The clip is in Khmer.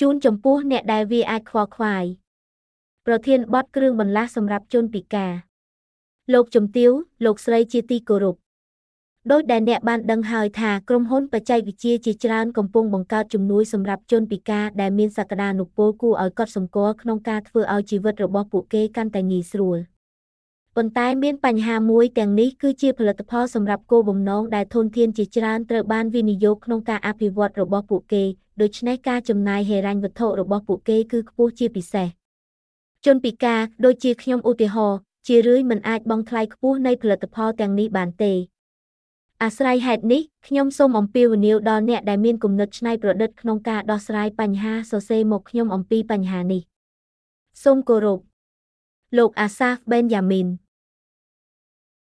ជូនចំពោះអ្នកដែលវាអាចខ្វល់ខ្វាយប្រធានបទគ្រឿងបន្លាស់សម្រាប់ជនពិការ លោកជំទាវលោកស្រីជាទីគោរពដោយដែលអ្នកបានដឹងហើយថាក្រុមហ៊ុនបច្ចេកវិទ្យាជាច្រើនកំពុងបង្កើតជំនួយសម្រាប់ជនពិការដែលមានសក្តានុពលគួរឲ្យកត់សម្គាល់ក្នុងការធ្វើឲ្យជីវិតរបស់ពួកគេកាន់តែងាយស្រួល ប៉ុន្តែមានបញ្ហាមួយទាំងនេះគឺជាផលិតផលសម្រាប់គោលបំណងដែលធនធានជាច្រើនត្រូវបានវិនិយោគក្នុងការអភិវឌ្ឍរបស់ពួកគេ ដូច្នេះការចំណាយហិរញ្ញវត្ថុរបស់ពួកគេគឺខ្ពស់ជាពិសេសជនពិការដូចជាខ្ញុំឧទាហរណ៍ជារឿយមិនអាចបង់ថ្លៃខ្ពស់នៃផលិតផលទាំងនេះបានទេអាស្រ័យហេតុនេះខ្ញុំសូមអំពាវនាវដល់អ្នកដែលមានគំនិតច្នៃប្រឌិតក្នុងការដោះស្រាយបញ្ហាសរសេរមកខ្ញុំអំពីបញ្ហានេះសូមគោរពលោកអាសាហ្វបេនយ៉ាមីន